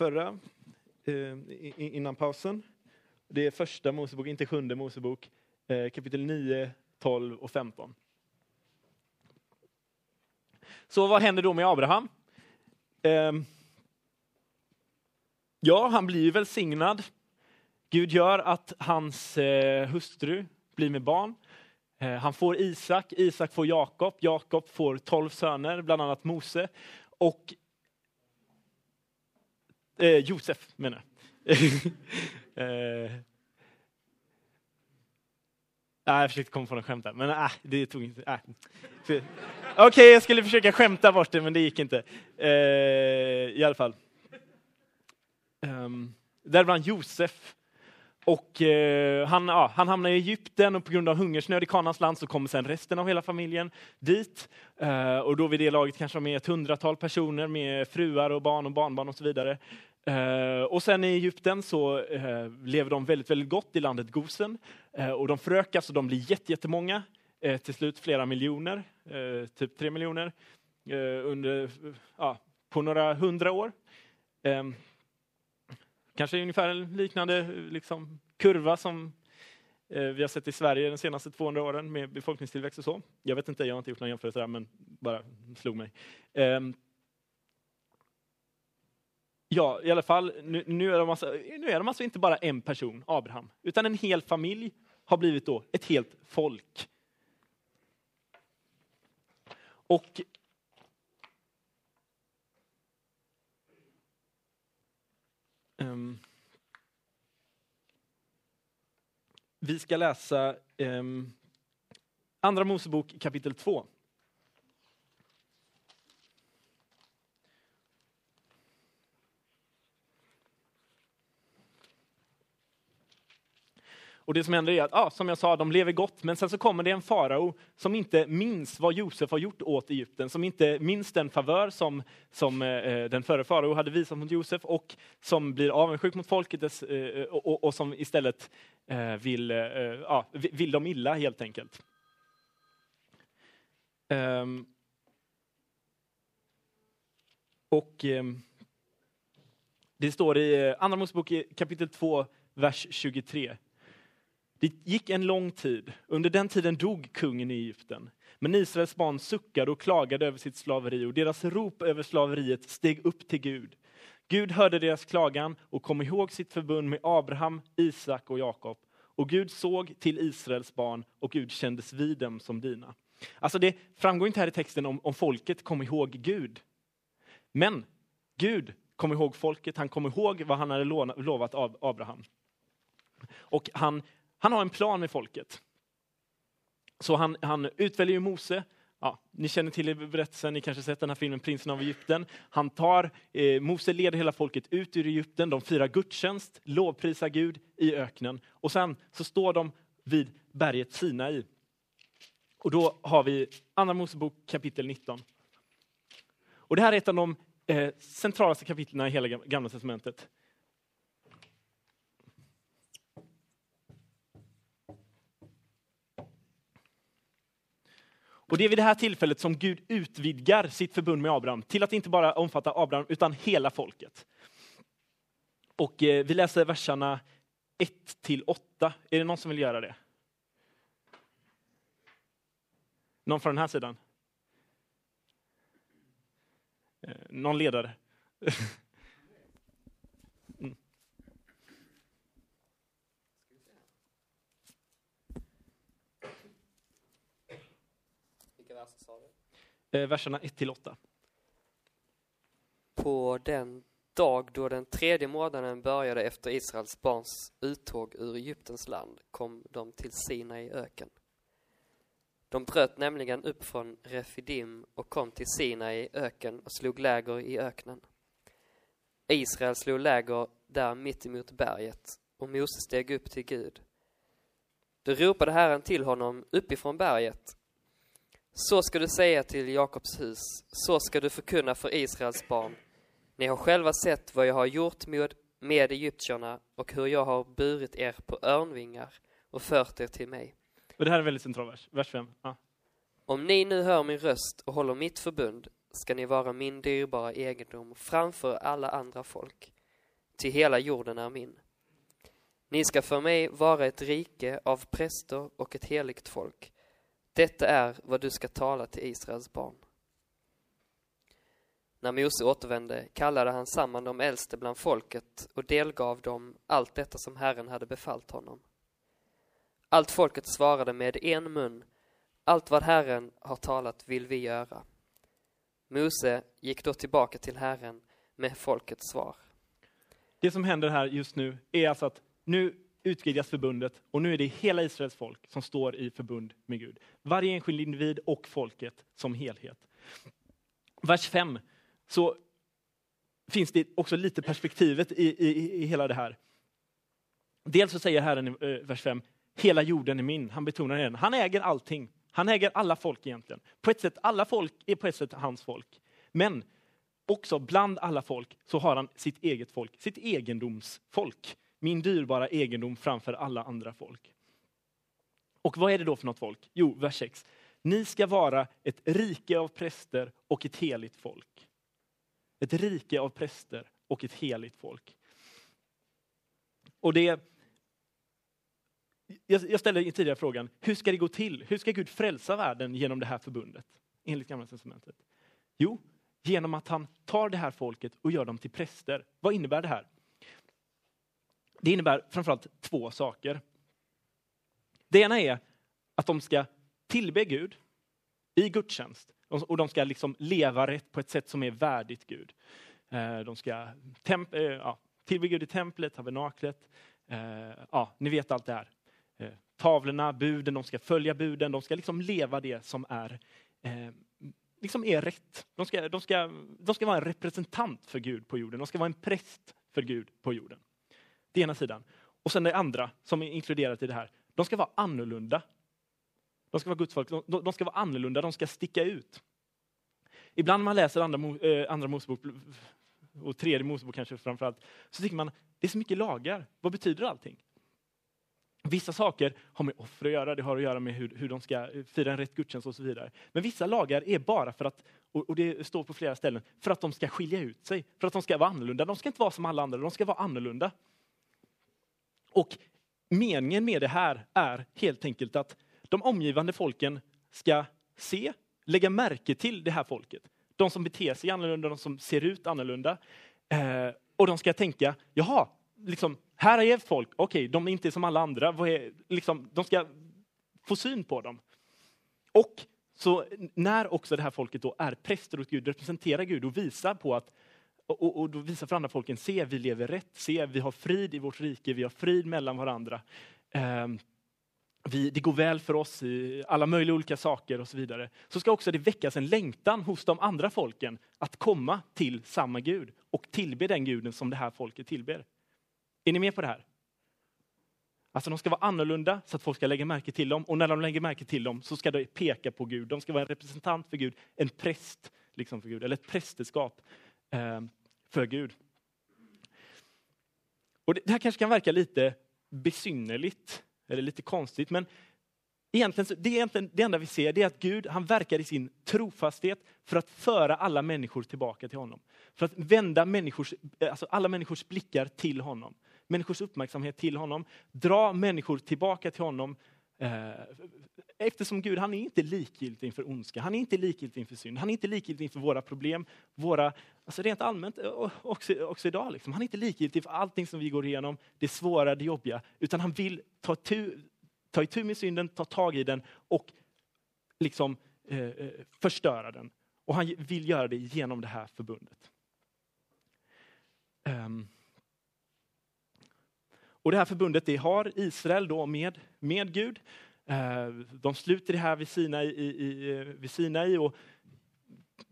förra eh, innan pausen. Det är första Mosebok, inte sjunde Mosebok, eh, kapitel 9, 12 och 15. Så vad händer då med Abraham? Eh, ja, han blir välsignad. Gud gör att hans eh, hustru blir med barn. Eh, han får Isak, Isak får Jakob, Jakob får tolv söner, bland annat Mose. Och eh, Josef menar jag. eh, Ah, jag försökte komma på något skämt där, men ah, det tog inte. Ah. Okej, okay, jag skulle försöka skämta bort det, men det gick inte. Eh, I alla fall. Um, däribland Josef. Och eh, han, ja, han hamnar i Egypten och på grund av hungersnöd i Kanans land så kommer sen resten av hela familjen dit. Eh, och då vid det laget kanske de är ett hundratal personer med fruar och barn och barnbarn och så vidare. Uh, och sen i Egypten så uh, lever de väldigt, väldigt gott i landet Gosen. Uh, och de förökas alltså och de blir jättemånga. till slut flera miljoner, typ tre miljoner, under, på några hundra år. Um, kanske ungefär en liknande liksom, kurva som vi har sett i Sverige de senaste 200 åren med befolkningstillväxt och så. Jag vet inte, jag har inte gjort någon jämförelse där, men bara slog mig. Um, Ja, i alla fall, nu, nu, är de alltså, nu är de alltså inte bara en person, Abraham, utan en hel familj har blivit då ett helt folk. Och um, Vi ska läsa um, Andra Mosebok kapitel 2. Och det som händer är att, ah, som jag sa, de lever gott, men sen så kommer det en farao som inte minns vad Josef har gjort åt Egypten, som inte minns den favör som, som eh, eh den förre farao hade visat mot Josef och som blir avundsjuk mot folket eh, eh, och, och, och, som istället eh, vill, eh, eh ja, vill dem illa helt enkelt. Um, och um, det står i Andra Mosebok kapitel 2, vers 23. Det gick en lång tid. Under den tiden dog kungen i Egypten. Men Israels barn suckade och klagade över sitt slaveri och deras rop över slaveriet steg upp till Gud. Gud hörde deras klagan och kom ihåg sitt förbund med Abraham, Isak och Jakob. Och Gud såg till Israels barn och Gud kändes vid dem som dina. Alltså det framgår inte här i texten om, om folket kom ihåg Gud. Men Gud kom ihåg folket, han kom ihåg vad han hade lovat Abraham. Och han han har en plan med folket. Så han, han utväljer Mose. Ja, ni känner till berättelsen, ni kanske sett den här filmen Prinsen av Egypten. Han tar, eh, Mose leder hela folket ut ur Egypten, de firar gudstjänst, lovprisar Gud i öknen. Och sen så står de vid berget Sinai. Och då har vi Andra Mosebok kapitel 19. Och det här är ett av de eh, centralaste kapitlen i hela Gamla Testamentet. Och det är vid det här tillfället som Gud utvidgar sitt förbund med Abraham till att inte bara omfatta Abraham utan hela folket. Och eh, vi läser verserna 1 till 8. Är det någon som vill göra det? Någon från den här sidan? Eh, någon ledare? Eh, verserna 1-8. På den dag då den tredje månaden började efter Israels barns uttåg ur Egyptens land kom de till Sina i öken. De bröt nämligen upp från Refidim och kom till Sina i öken och slog läger i öknen. Israel slog läger där mitt emot berget och Mose steg upp till Gud. Då ropade Herren till honom uppifrån berget så ska du säga till Jakobs hus, så ska du förkunna för Israels barn. Ni har själva sett vad jag har gjort med, med egyptierna och hur jag har burit er på örnvingar och fört er till mig. Och det här är en väldigt central vers, vers 5. Ja. Om ni nu hör min röst och håller mitt förbund ska ni vara min dyrbara egendom framför alla andra folk. ty hela jorden är min. Ni ska för mig vara ett rike av präster och ett heligt folk. Detta är vad du ska tala till Israels barn. När Mose återvände kallade han samman de äldste bland folket och delgav dem allt detta som Herren hade befallt honom. Allt folket svarade med en mun, allt vad Herren har talat vill vi göra. Mose gick då tillbaka till Herren med folkets svar. Det som händer här just nu är alltså att nu utvidgas förbundet och nu är det hela Israels folk som står i förbund med Gud. Varje enskild individ och folket som helhet. Vers 5 så finns det också lite perspektivet i, i, i hela det här. Dels så säger Herren i eh, vers 5, hela jorden är min. Han betonar det. Han äger allting. Han äger alla folk egentligen. På ett sätt, alla folk är på ett sätt hans folk. Men också bland alla folk så har han sitt eget folk, sitt egendomsfolk. Min dyrbara egendom framför alla andra folk. Och vad är det då för något folk? Jo, vers 6. Ni ska vara ett rike av präster och ett heligt folk. Ett rike av präster och ett heligt folk. Och det... Jag ställde tidigare frågan, hur ska det gå till? Hur ska Gud frälsa världen genom det här förbundet? Enligt Gamla testamentet. Jo, genom att han tar det här folket och gör dem till präster. Vad innebär det här? Det innebär framförallt två saker. Det ena är att de ska tillbe Gud i gudstjänst och de ska liksom leva rätt på ett sätt som är värdigt Gud. Eh, de ska temp eh, ja, tillbe Gud i templet, tabernaklet. Eh, ja, ni vet allt det här. Tavlorna, buden, de ska följa buden, de ska liksom leva det som är liksom är rätt. De ska, de, ska, de ska vara en representant för Gud på jorden. De ska vara en präst för Gud på jorden. Det ena sidan. Och sen det andra som är inkluderat i det här. De ska vara annorlunda. De ska vara Guds folk. De, de ska vara annorlunda, de ska sticka ut. Ibland när man läser andra, eh, andra Mosebok, och tredje Mosebok kanske framförallt, så tycker man det är så mycket lagar. Vad betyder allting? Vissa saker har med offer att göra, det har att göra med hur, hur de ska fira en rätt gudstjänst och så vidare. Men vissa lagar är bara för att, och det står på flera ställen, för att de ska skilja ut sig, för att de ska vara annorlunda. De ska inte vara som alla andra, de ska vara annorlunda. Och meningen med det här är helt enkelt att de omgivande folken ska se, lägga märke till det här folket. De som beter sig annorlunda, de som ser ut annorlunda. Eh, och de ska tänka, jaha, liksom, här är ett folk, okej, okay, de är inte som alla andra. Är, liksom, de ska få syn på dem. Och så när också det här folket då är präster åt Gud, representerar Gud och visar på att och, och då visar för andra folken, se vi lever rätt, se vi har frid i vårt rike, vi har frid mellan varandra. Eh, vi, det går väl för oss i alla möjliga olika saker och så vidare. Så ska också det väckas en längtan hos de andra folken att komma till samma Gud och tillbe den guden som det här folket tillber. Är ni med på det här? Alltså de ska vara annorlunda så att folk ska lägga märke till dem. Och när de lägger märke till dem så ska de peka på Gud. De ska vara en representant för Gud, en präst liksom för Gud, eller ett prästerskap eh, för Gud. Och det, här kanske kan verka lite besynnerligt eller lite konstigt, men egentligen, det, är egentligen, det enda vi ser det är att Gud han verkar i sin trofasthet för att föra alla människor tillbaka till honom. För att vända människors, eh, alltså alla människors blickar till honom människors uppmärksamhet till honom, dra människor tillbaka till honom. Eh, eftersom Gud, han är inte likgiltig inför ondska, han är inte likgiltig inför synd, han är inte likgiltig inför våra problem, våra, alltså rent allmänt eh, också, också idag. Liksom. Han är inte likgiltig för allting som vi går igenom, det svåra, det jobbiga, utan han vill ta, tu, ta itu med synden, ta tag i den och liksom eh, eh förstöra den. Och han vill göra det genom det här förbundet. Um. Och det här förbundet det har Israel då med, med Gud. Eh, de sluter det här vid Sinai, i, i, vid Sinai och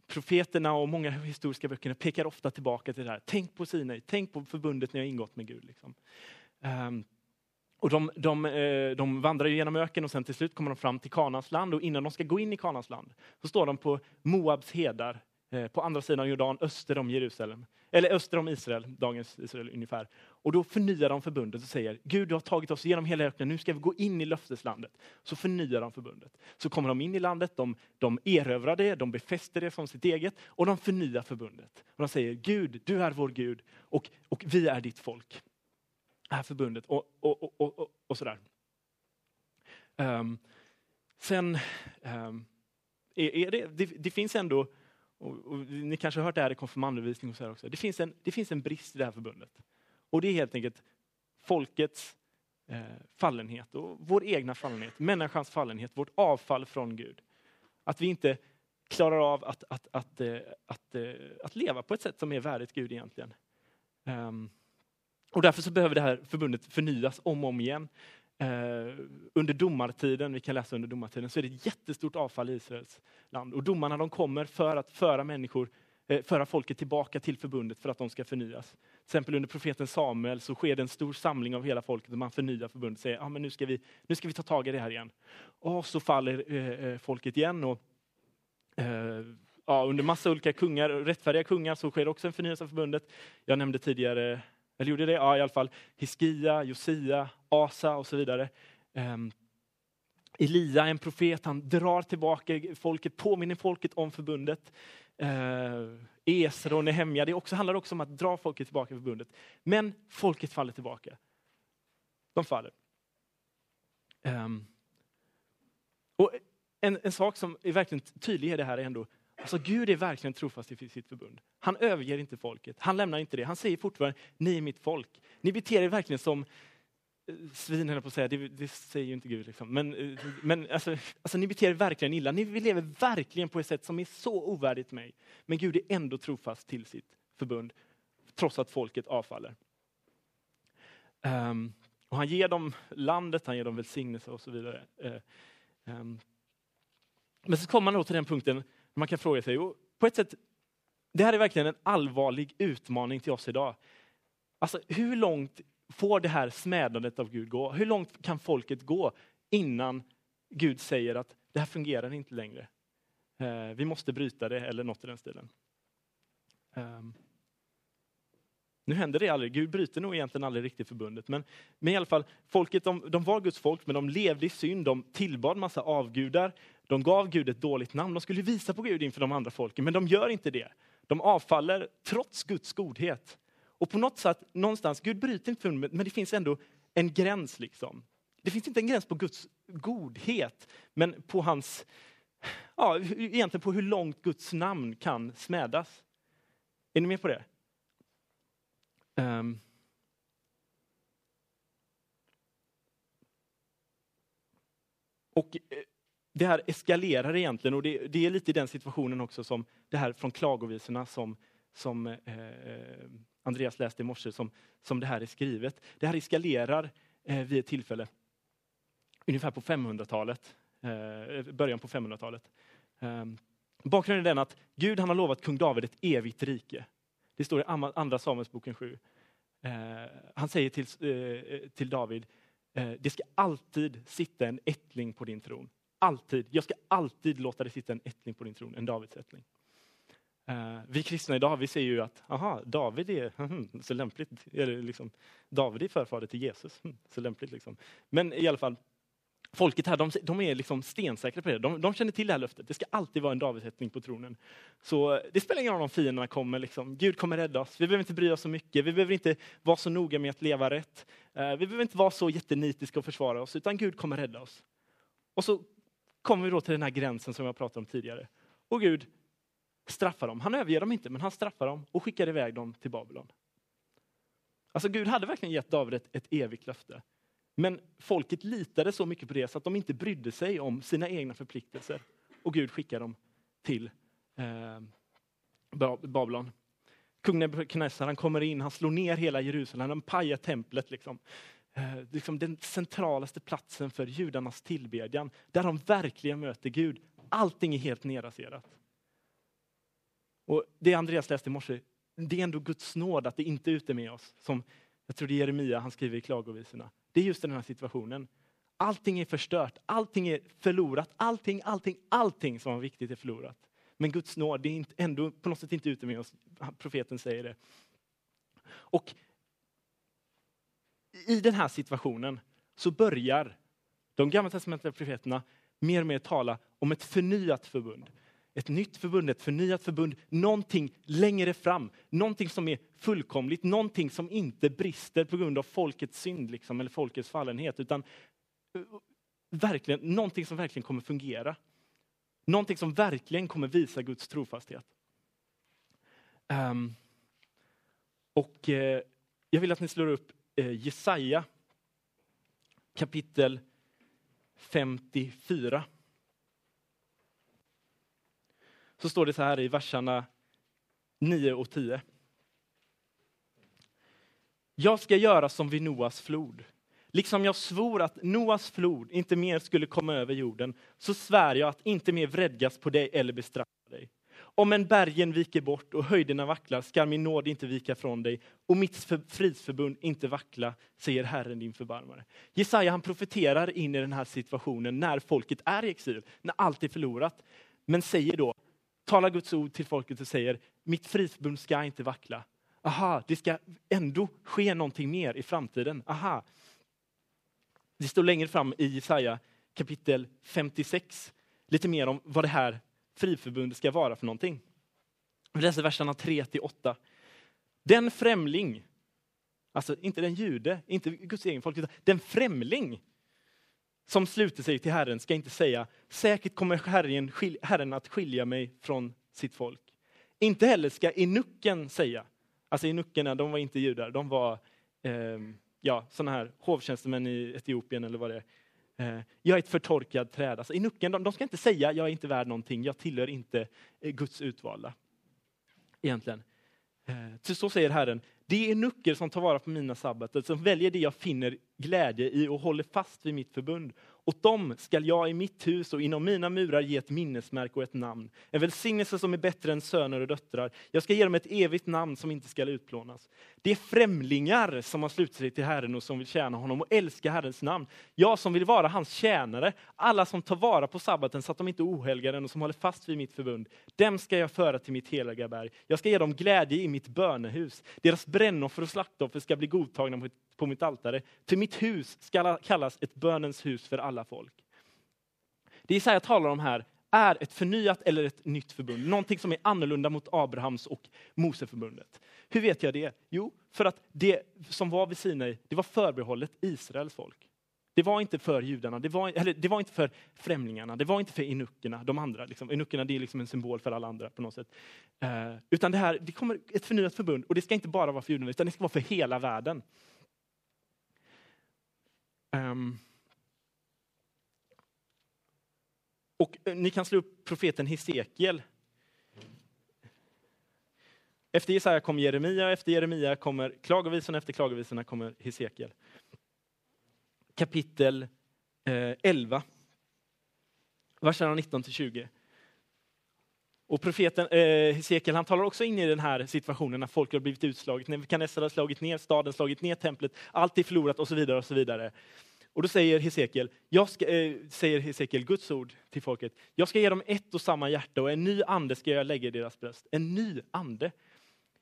profeterna och många historiska böcker pekar ofta tillbaka till det här. Tänk på Sinai, tänk på förbundet ni har ingått med Gud. Liksom. Ehm, och de, de, eh, de vandrar genom öken och sen till slut kommer de fram till Kanans land och innan de ska gå in i Kanans land så står de på Moabs hedar eh, på andra sidan Jordan, öster om Jerusalem. Eller öster om Israel, dagens Israel ungefär. Och då förnyar de förbundet och säger, Gud du har tagit oss genom hela öknen, nu ska vi gå in i löfteslandet. Så förnyar de förbundet. Så kommer de in i landet, de, de erövrar det, de befäster det som sitt eget och de förnyar förbundet. Och de säger, Gud, du är vår Gud och, och vi är ditt folk. Det här förbundet och, och, och, och, och sådär. Um, sen um, är, är det, det, det, finns ändå, och, och, ni kanske har hört det här i konfirmandundervisning och så också, det finns, en, det finns en brist i det här förbundet. Och det är helt enkelt folkets eh, fallenhet och vår egna fallenhet, människans fallenhet, vårt avfall från Gud. Att vi inte klarar av att, att, att, eh, att, eh, att, leva på ett sätt som är värdigt Gud egentligen. Um, och därför så behöver det här förbundet förnyas om och om igen. Eh, under domartiden, vi kan läsa under domartiden, så är det ett jättestort avfall i Israels land. Och domarna de kommer för att föra människor, Eh, föra folket tillbaka till förbundet för att de ska förnyas. Till exempel under profeten Samuel så sker det en stor samling av hela folket och man förnyar förbundet och säger ah, men nu, ska vi, nu ska vi ta tag i det här igen. Och så faller eh, eh, folket igen. och eh, ja, Under massa olika kungar, rättfärdiga kungar så sker också en förnyelse av förbundet. Jag nämnde tidigare eller gjorde det? Ja, i alla fall. Hiskia, Josia, Asa och så vidare. Um, Elia, en profet, han drar tillbaka folket, påminner folket om förbundet. Eh, Esra och Nehemja, det också, handlar också om att dra folket tillbaka till förbundet. Men folket faller tillbaka. De faller. Um, och en, en sak som är verkligen tydlig i det här är ändå Alltså Gud är verkligen trofast i sitt förbund. Han överger inte folket. Han lämnar inte det. Han säger fortfarande, ni är mitt folk. Ni beter er verkligen som Eh, svin, höll på att säga. Det, det, säger ju inte Gud. Liksom. Men, eh, men alltså, alltså, ni beter er verkligen illa. Ni lever verkligen på ett sätt som är så ovärdigt mig. Men Gud är ändå trofast till sitt förbund, trots att folket avfaller. Um, och han ger dem landet, han ger dem välsignelse och så vidare. Uh, um, men så kommer man då till den punkten man kan fråga sig, och på ett sätt, det här är verkligen en allvarlig utmaning till oss idag. Alltså hur långt får det här smädandet av Gud gå? Hur långt kan folket gå innan Gud säger att det här fungerar inte längre? Eh, vi måste bryta det eller något i den stilen. Ehm, nu händer det aldrig. Gud bryter nog egentligen aldrig riktigt förbundet. Men, men i alla fall, folket de, de var Guds folk, men de levde i synd. De tillbad massa avgudar. De gav Gud ett dåligt namn. De skulle visa på Gud inför de andra folken, men de gör inte det. De avfaller trots Guds godhet. Och på något sätt, någonstans, Gud bryter inte förbundet, men det finns ändå en gräns. liksom. Det finns inte en gräns på Guds godhet, men på hans, ja, egentligen på hur långt Guds namn kan smädas. Är ni med på det? Um. Och eh, det här eskalerar egentligen och det, det, är lite i den situationen också som det här från klagovisorna som, som eh, eh Andreas läste i morse, som, som det här är skrivet. Det här eskalerar eh, vid ett tillfälle, ungefär på 500-talet, eh, början på 500-talet. Eh, bakgrunden är den att Gud han har lovat kung David ett evigt rike. Det står i Andra Samuelsboken 7. Eh, han säger till, eh, till David, eh, det ska alltid sitta en ättling på din tron. Alltid. Jag ska alltid låta det sitta en ättling på din tron, en Davids ättling. Eh, vi kristna idag vi ser ju att aha, David är hmm, så lämpligt. Eller liksom, David är förfader till Jesus. Hmm, så lämpligt liksom. Men i alla fall, folket här de, de är liksom stensäkra på det. De, de, känner till det här löftet. Det ska alltid vara en Davidsättning på tronen. Så det spelar ingen roll om fienderna kommer. Liksom. Gud kommer rädda oss. Vi behöver inte bry oss så mycket. Vi behöver inte vara så noga med att leva rätt. Eh, vi behöver inte vara så jättenitiska och försvara oss, utan Gud kommer rädda oss. Och så kommer vi då till den här gränsen som jag pratade om tidigare. Och Gud straffar dem. Han överger dem inte, men han straffar dem och skickar iväg dem till Babylon. Alltså Gud hade verkligen gett David ett, ett evigt löfte. Men folket litade så mycket på det så att de inte brydde sig om sina egna förpliktelser. Och Gud skickar dem till eh, Babylon. Kung Nebukadnessar han kommer in, han slår ner hela Jerusalem, han pajar templet. Liksom eh, liksom den centralaste platsen för judarnas tillbedjan, där de verkligen möter Gud. Allting är helt nedraserat. Och det Andreas läste i morse, det är ändå Guds nåd att det inte är ute med oss. Som jag tror det är Jeremia han skriver i klagovisorna. Det är just den här situationen. Allting är förstört, allting är förlorat, allting, allting, allting som var viktigt är förlorat. men Guds nåd det är inte, ändå på något sätt inte ute med oss. Profeten säger det. Och i den här situationen så börjar de gamla testamentliga profeterna mer och mer tala om ett förnyat förbund. Ett nytt förbund, ett förnyat förbund, någonting längre fram, någonting som är fullkomligt, någonting som inte brister på grund av folkets synd liksom, eller folkets fallenhet, utan eh, verkligen, någonting som verkligen kommer fungera. Någonting som verkligen kommer visa Guds trofasthet. Um, och eh, jag vill att ni slår upp eh, Jesaja kapitel 54. Så står det så här i verserna 9 och 10. Jag ska göra som vid Noas flod. Liksom jag svor att Noas flod inte mer skulle komma över jorden, så svär jag att inte mer vredgas på dig eller bestraffa dig. Om en bergen viker bort och höjderna vacklar skall min nåd inte vika från dig och mitt fridsförbund inte vackla, säger Herren din förbarmare. Jesaja han profeterar in i den här situationen när folket är i exil, när allt är förlorat. Men säger då, talar Guds ord till folket och säger, mitt frisbund ska inte vackla. Aha, det ska ändå ske någonting mer i framtiden. Aha. Det står längre fram i Jesaja kapitel 56, lite mer om vad det här friförbundet ska vara för någonting. Vi läser verserna 3 till 8. Den främling, alltså inte den jude, inte Guds egen folk, utan den främling som sluter sig till Herren ska inte säga, säkert kommer Herren, Herren att skilja mig från sitt folk. Inte heller ska enucken säga, alltså enuckerna, de var inte judar, de var eh, ja, såna här hovtjänstemän i Etiopien eller vad det är. Eh, jag är ett förtorkat träd. Alltså, I de, de ska inte säga jag är inte värd någonting, jag tillhör inte eh, Guds utvalda. Egentligen. Eh, Ty så säger Herren, det är nucker som tar vara på mina sabbater, som väljer det jag finner glädje i och håller fast vid mitt förbund. Åt dem skall jag i mitt hus och inom mina murar ge ett minnesmärke och ett namn. En välsignelse som är bättre än söner och döttrar. Jag ska ge dem ett evigt namn som inte skall utplånas. Det är främlingar som har slutit sig till Herren och som vill tjäna honom och älska Herrens namn. Jag som vill vara hans tjänare, alla som tar vara på sabbaten så att de inte ohelgar den och som håller fast vid mitt förbund. Dem ska jag föra till mitt heliga berg. Jag ska ge dem glädje i mitt bönehus. Deras brännoffer och slaktoffer ska bli godtagna på på mitt altare. Till mitt hus ska kallas ett bönens hus för alla folk. Det Jesaja talar om här är ett förnyat eller ett nytt förbund. Någonting som är annorlunda mot Abrahams och Moseförbundet. Hur vet jag det? Jo, för att det som var vid Sinai, det var förbehållet Israels folk. Det var inte för judarna, det var, eller det var inte för främlingarna, det var inte för inukerna. de andra. Liksom. Inuckerna det är liksom en symbol för alla andra på något sätt. Eh, utan det här, det kommer ett förnyat förbund och det ska inte bara vara för judarna, utan det ska vara för hela världen. Um, och eh, ni kan slå upp profeten Hesekiel. Efter Jesaja kom Jeremia, efter Jeremia kommer klagovisorna, efter klagovisorna kommer Hesekiel. Kapitel eh, 11, verserna 19 till 20. Och profeten eh, Hesekiel han talar också in i den här situationen när folk har blivit utslaget. Nebukadnessar har slagit ner staden, slagit ner templet, allt är förlorat och så vidare. Och så vidare. Och då säger Hesekiel, jag ska, eh, säger Hesekiel, Guds ord till folket, jag ska ge dem ett och samma hjärta och en ny ande ska jag lägga i deras bröst. En ny ande.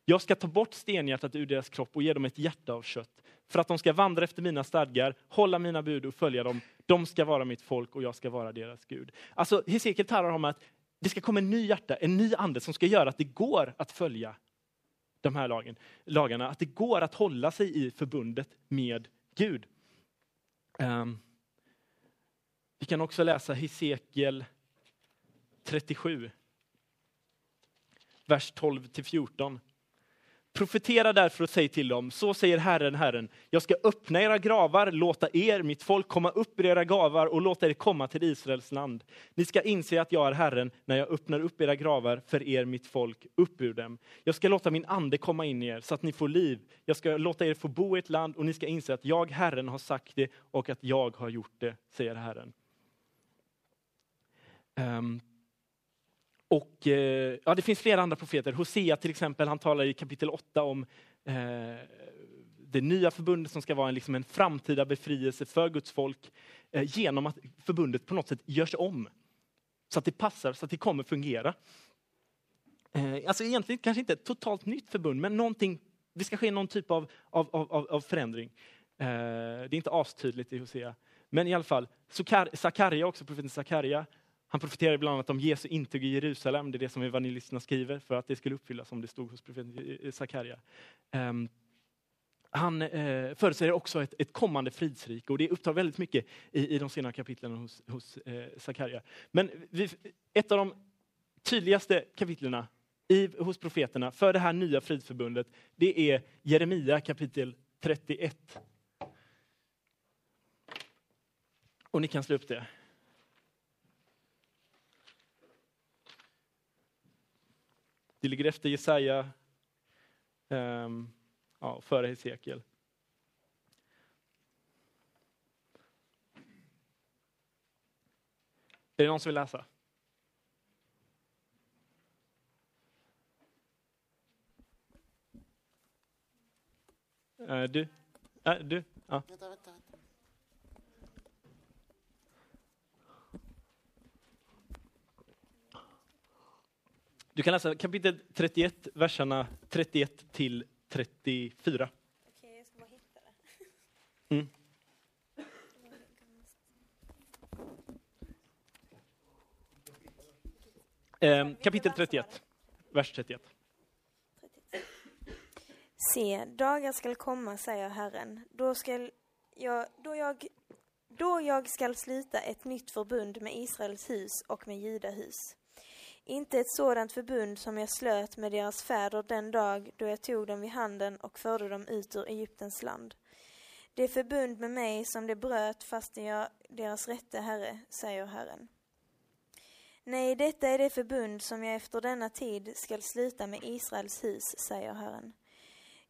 Jag ska ta bort stenhjärtat ur deras kropp och ge dem ett hjärta av kött. För att de ska vandra efter mina stadgar, hålla mina bud och följa dem. De ska vara mitt folk och jag ska vara deras Gud. Alltså Hesekiel talar om att det ska komma en ny hjärta, en ny ande som ska göra att det går att följa de här lagen, lagarna. Att det går att hålla sig i förbundet med Gud. Ehm, vi kan också läsa Hesekiel 37, vers 12 till 14. Profetera därför och säg till dem, så säger Herren, Herren, jag ska öppna era gravar, låta er, mitt folk, komma upp ur era gravar och låta er komma till Israels land. Ni ska inse att jag är Herren när jag öppnar upp era gravar för er, mitt folk, upp ur dem. Jag ska låta min ande komma in i er så att ni får liv. Jag ska låta er få bo i ett land och ni ska inse att jag, Herren, har sagt det och att jag har gjort det, säger Herren. Um, och eh, ja, Det finns flera andra profeter. Hosea till exempel, han talar i kapitel 8 om eh, det nya förbundet som ska vara en, liksom en framtida befrielse för Guds folk eh, genom att förbundet på något sätt görs om. Så att det passar, så att det kommer fungera. Eh, alltså egentligen kanske inte ett totalt nytt förbund, men någonting, det ska ske någon typ av, av, av, av förändring. Eh, det är inte astydligt i Hosea. Men i alla fall, Sakarja också, profeten Sakarja, han profeterade bland annat om Jesu intåg i Jerusalem, det är det som evangelisterna skriver, för att det skulle uppfyllas som det stod hos profeten Sakarja. Um, ehm, han eh, förutsäger också ett, ett, kommande fridsrike och det upptar väldigt mycket i, i de senare kapitlen hos, hos eh, Sakarja. Men vi, ett av de tydligaste kapitlen i, hos profeterna för det här nya fridsförbundet, det är Jeremia kapitel 31. Och ni kan slå upp det. Det ligger efter Jesaja, um, ja, före Hesekiel. Är det någon som vill läsa? Uh, du? Uh, du? Uh. Vänta, vänta, Du kan läsa kapitel 31, verserna 31 till 34. Okej, jag ska bara hitta det. Mm. Eh, kapitel 31, vers 31. Se, dagar skall komma, säger Herren, då skall jag, då jag, då jag skall slita ett nytt förbund med Israels hus och med Juda hus inte ett sådant förbund som jag slöt med deras fäder den dag då jag tog dem vid handen och förde dem ut ur Egyptens land. Det förbund med mig som de bröt fastän jag deras rätte herre, säger Herren. Nej, detta är det förbund som jag efter denna tid skall sluta med Israels hus, säger Herren.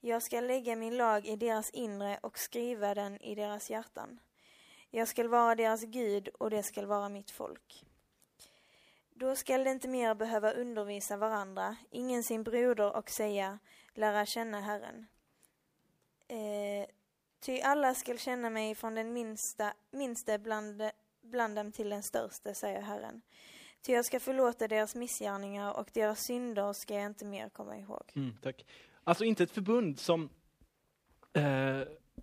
Jag skall lägga min lag i deras inre och skriva den i deras hjärtan. Jag skall vara deras Gud och det skall vara mitt folk. Då skall de inte mer behöva undervisa varandra, ingen sin broder och säga, lära känna Herren. Eh, ty alla skall känna mig från den minsta, minste bland, bland dem till den störste, säger Herren. Ty jag ska förlåta deras missgärningar och deras synder ska jag inte mer komma ihåg. Mm, tack. Alltså inte ett förbund som eh,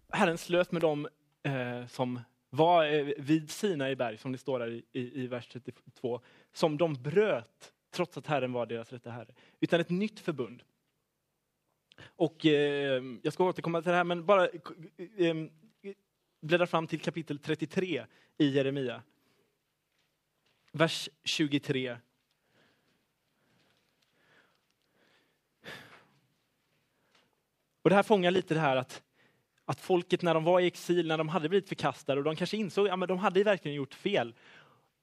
Herren slöt med dem eh, som var eh, vid Sina i berg, som det står där i, i, i vers 32, som de bröt trots att Herren var deras rätta Herre. Utan ett nytt förbund. Och eh, jag ska återkomma till det här, men bara eh, eh bläddra fram till kapitel 33 i Jeremia. Vers 23. Och det här fångar lite det här att att folket när de var i exil, när de hade blivit förkastade och de kanske insåg att ja, de hade verkligen gjort fel.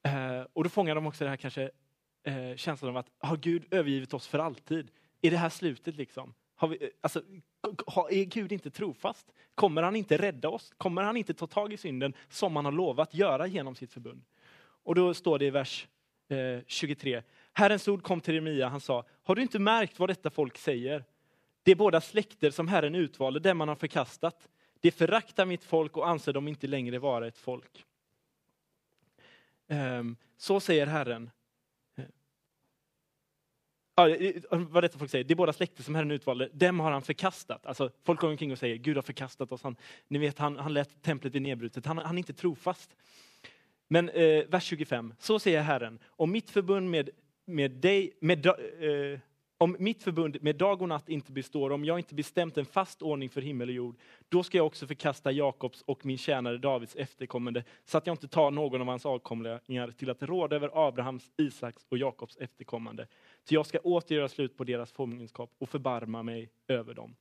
Eh, och då fångar de också det här kanske eh, känslan av att har Gud övergivit oss för alltid? Är det här slutet liksom? Har vi, eh, alltså, är Gud inte trofast? Kommer han inte rädda oss? Kommer han inte ta tag i synden som han har lovat göra genom sitt förbund? Och då står det i vers eh, 23. Herrens ord kom till Jeremia, han sa, har du inte märkt vad detta folk säger? Det är båda släkter som Herren utvalde, dem man har förkastat. De föraktar mitt folk och anser dem inte längre vara ett folk. Ehm, så säger Herren. Ja, vad detta folk säger, det är båda släkter som Herren utvalde, dem har han förkastat. Alltså, folk går omkring och säger, Gud har förkastat oss. Han, ni vet, han, han lät templet bli nedbrutet. Han, han är inte trofast. Men eh, vers 25, så säger Herren, om mitt förbund med, med dig, med, eh, om mitt förbund med dag och natt inte består, om jag inte bestämt en fast ordning för himmel och jord, då ska jag också förkasta Jakobs och min tjänare Davids efterkommande, så att jag inte tar någon av hans avkomlingar till att råda över Abrahams, Isaks och Jakobs efterkommande. Ty jag ska åter göra slut på deras fångenskap och förbarma mig över dem.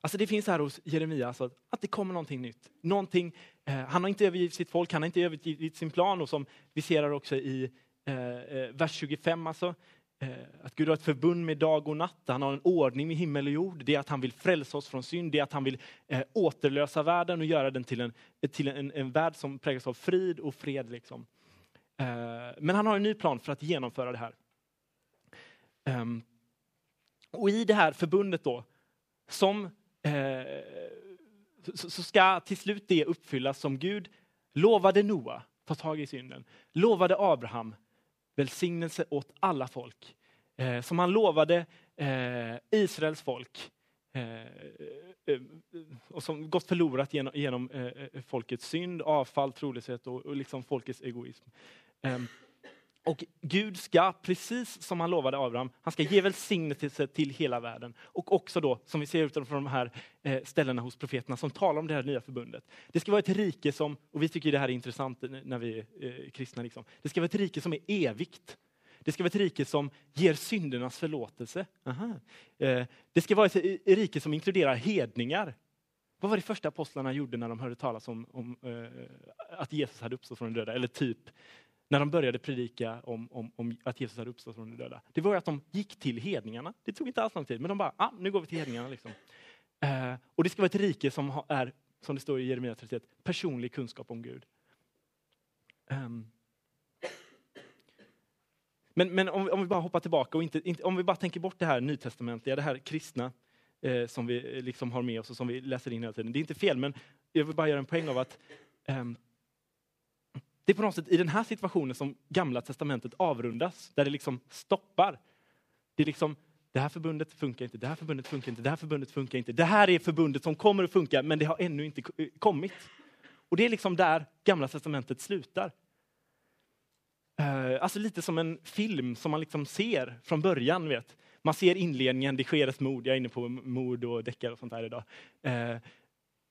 Alltså det finns här hos Jeremia alltså att det kommer någonting nytt. Någonting, eh, han har inte övergivit sitt folk, han har inte övergivit sin plan och som vi ser här också i eh, eh vers 25, alltså, Eh, att Gud har ett förbund med dag och natt, han har en ordning med himmel och jord. Det är att han vill frälsa oss från synd, det är att han vill eh, återlösa världen och göra den till en, till en, en värld som präglas av frid och fred. Liksom. Eh, men han har en ny plan för att genomföra det här. Ehm, och i det här förbundet då, som eh, så, så ska till slut det uppfyllas som Gud lovade Noa, ta tag i synden, lovade Abraham, välsignelse åt alla folk. eh, som han lovade eh, Israels folk eh, eh, och som gått förlorat genom, genom eh, eh folkets synd, avfall, trolöshet och, och liksom folkets egoism. Ehm, och Gud ska, precis som han lovade Abraham, han ska ge välsignelse till hela världen. Och också då, som vi ser utifrån de här eh, ställena hos profeterna som talar om det här nya förbundet. Det ska vara ett rike som, och vi tycker det här är intressant när vi är kristna, liksom. det ska vara ett rike som är evigt. Det ska vara ett rike som ger syndernas förlåtelse. Aha. Eh, det ska vara ett rike som inkluderar hedningar. Vad var det första apostlarna gjorde när de hörde talas om, om att Jesus hade uppstått från de döda? Eller typ när de började predika om, om, om, att Jesus hade uppstått från de döda. Det var att de gick till hedningarna. Det tog inte alls lång tid, men de bara, ah, nu går vi till hedningarna. Liksom. Eh, och det ska vara ett rike som är, som det står i Jeremia 31, personlig kunskap om Gud. Um. Men, men om, om, vi bara hoppar tillbaka och inte, inte, om vi bara tänker bort det här nytestamentliga, det här kristna eh, som vi eh, liksom har med oss och som vi läser in hela tiden. Det är inte fel, men jag vill bara göra en poäng av att um, det är på något sätt i den här situationen som Gamla Testamentet avrundas, där det liksom stoppar. Det är liksom, det här förbundet funkar inte, det här förbundet funkar inte, det här förbundet funkar inte. Det här är förbundet som kommer att funka, men det har ännu inte kommit. Och det är liksom där Gamla Testamentet slutar. Eh, alltså lite som en film som man liksom ser från början. Vet. Man ser inledningen, det sker ett mord, jag är inne på mord och deckare och sånt här idag. Eh,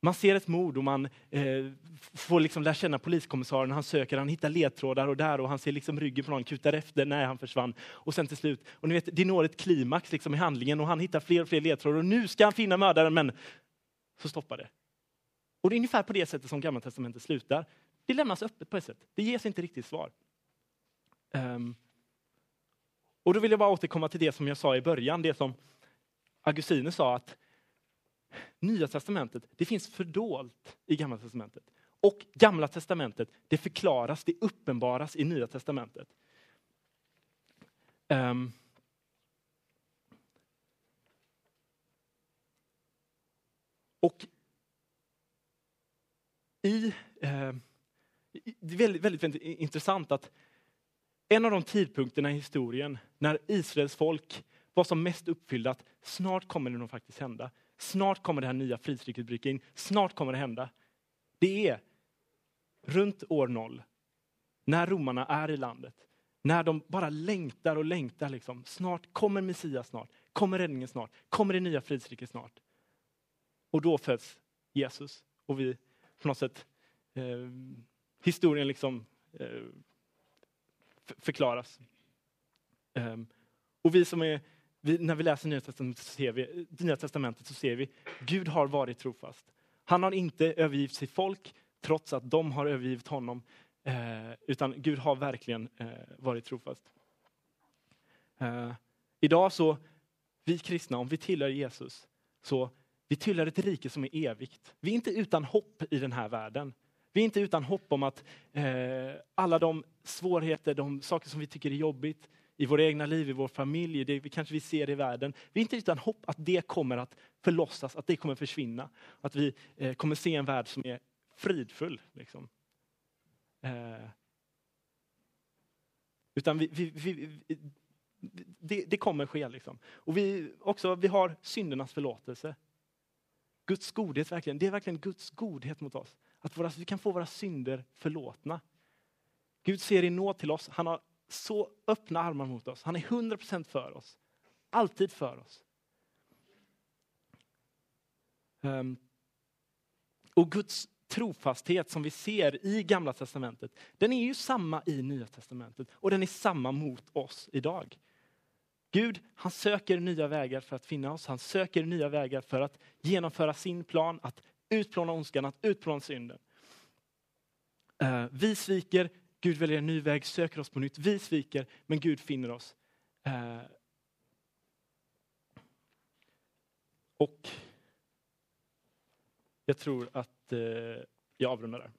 man ser ett mord och man eh, får liksom lära känna poliskommissarien. Han söker, han hittar ledtrådar och där och han ser liksom ryggen på någon, kutar efter när han försvann. Och sen till slut, och ni vet, det når ett klimax liksom i handlingen och han hittar fler och fler ledtrådar och nu ska han finna mördaren, men så stoppar det. Och det är ungefär på det sättet som Gamla Testamentet slutar. Det lämnas öppet på ett sätt. Det ges inte riktigt svar. Um, och då vill jag bara återkomma till det som jag sa i början, det som Augustinus sa att Nya testamentet, det finns fördolt i Gamla testamentet. Och Gamla testamentet, det förklaras, det uppenbaras i Nya testamentet. Um, och i, eh, det är väldigt, väldigt, väldigt intressant att en av de tidpunkterna i historien när Israels folk var som mest uppfyllda att snart kommer det nog faktiskt hända. Snart kommer det här nya fridsriket bryta in. Snart kommer det hända. Det är runt år noll, när romarna är i landet. När de bara längtar och längtar. Liksom. Snart kommer Messias snart. Kommer räddningen snart. Kommer det nya fridsriket snart. Och då föds Jesus. Och vi på något sätt, eh, historien liksom eh, förklaras. Eh, och vi som är vi, när vi läser Nya Testamentet, så ser vi, eh, Nya Testamentet så ser vi Gud har varit trofast. Han har inte övergivit sitt folk trots att de har övergivit honom. Eh, utan Gud har verkligen eh, varit trofast. Eh, idag så, vi kristna, om vi tillhör Jesus, så vi tillhör ett rike som är evigt. Vi är inte utan hopp i den här världen. Vi är inte utan hopp om att eh, alla de svårigheter, de saker som vi tycker är jobbigt, i våra egna liv, i vår familj, det vi kanske vi ser i världen. Vi är inte utan hopp att det kommer att förlossas, att det kommer att försvinna. Att vi eh, kommer se en värld som är fridfull. Liksom. Eh, utan vi, vi, vi, det, det, kommer ske. Liksom. Och vi, också, vi har syndernas förlåtelse. Guds godhet, verkligen, det är verkligen Guds godhet mot oss. Att våra, vi kan få våra synder förlåtna. Gud ser i nåd till oss. Han har så öppna armar mot oss. Han är 100% för oss. Alltid för oss. Ehm, och Guds trofasthet som vi ser i Gamla Testamentet, den är ju samma i Nya Testamentet och den är samma mot oss idag. Gud, han söker nya vägar för att finna oss. Han söker nya vägar för att genomföra sin plan, att utplåna ondskan, att utplåna synden. Ehm, vi sviker, Gud väljer en ny väg, söker oss på nytt. Vi sviker, men Gud finner oss. Eh, och jag tror att eh, jag avrundar där.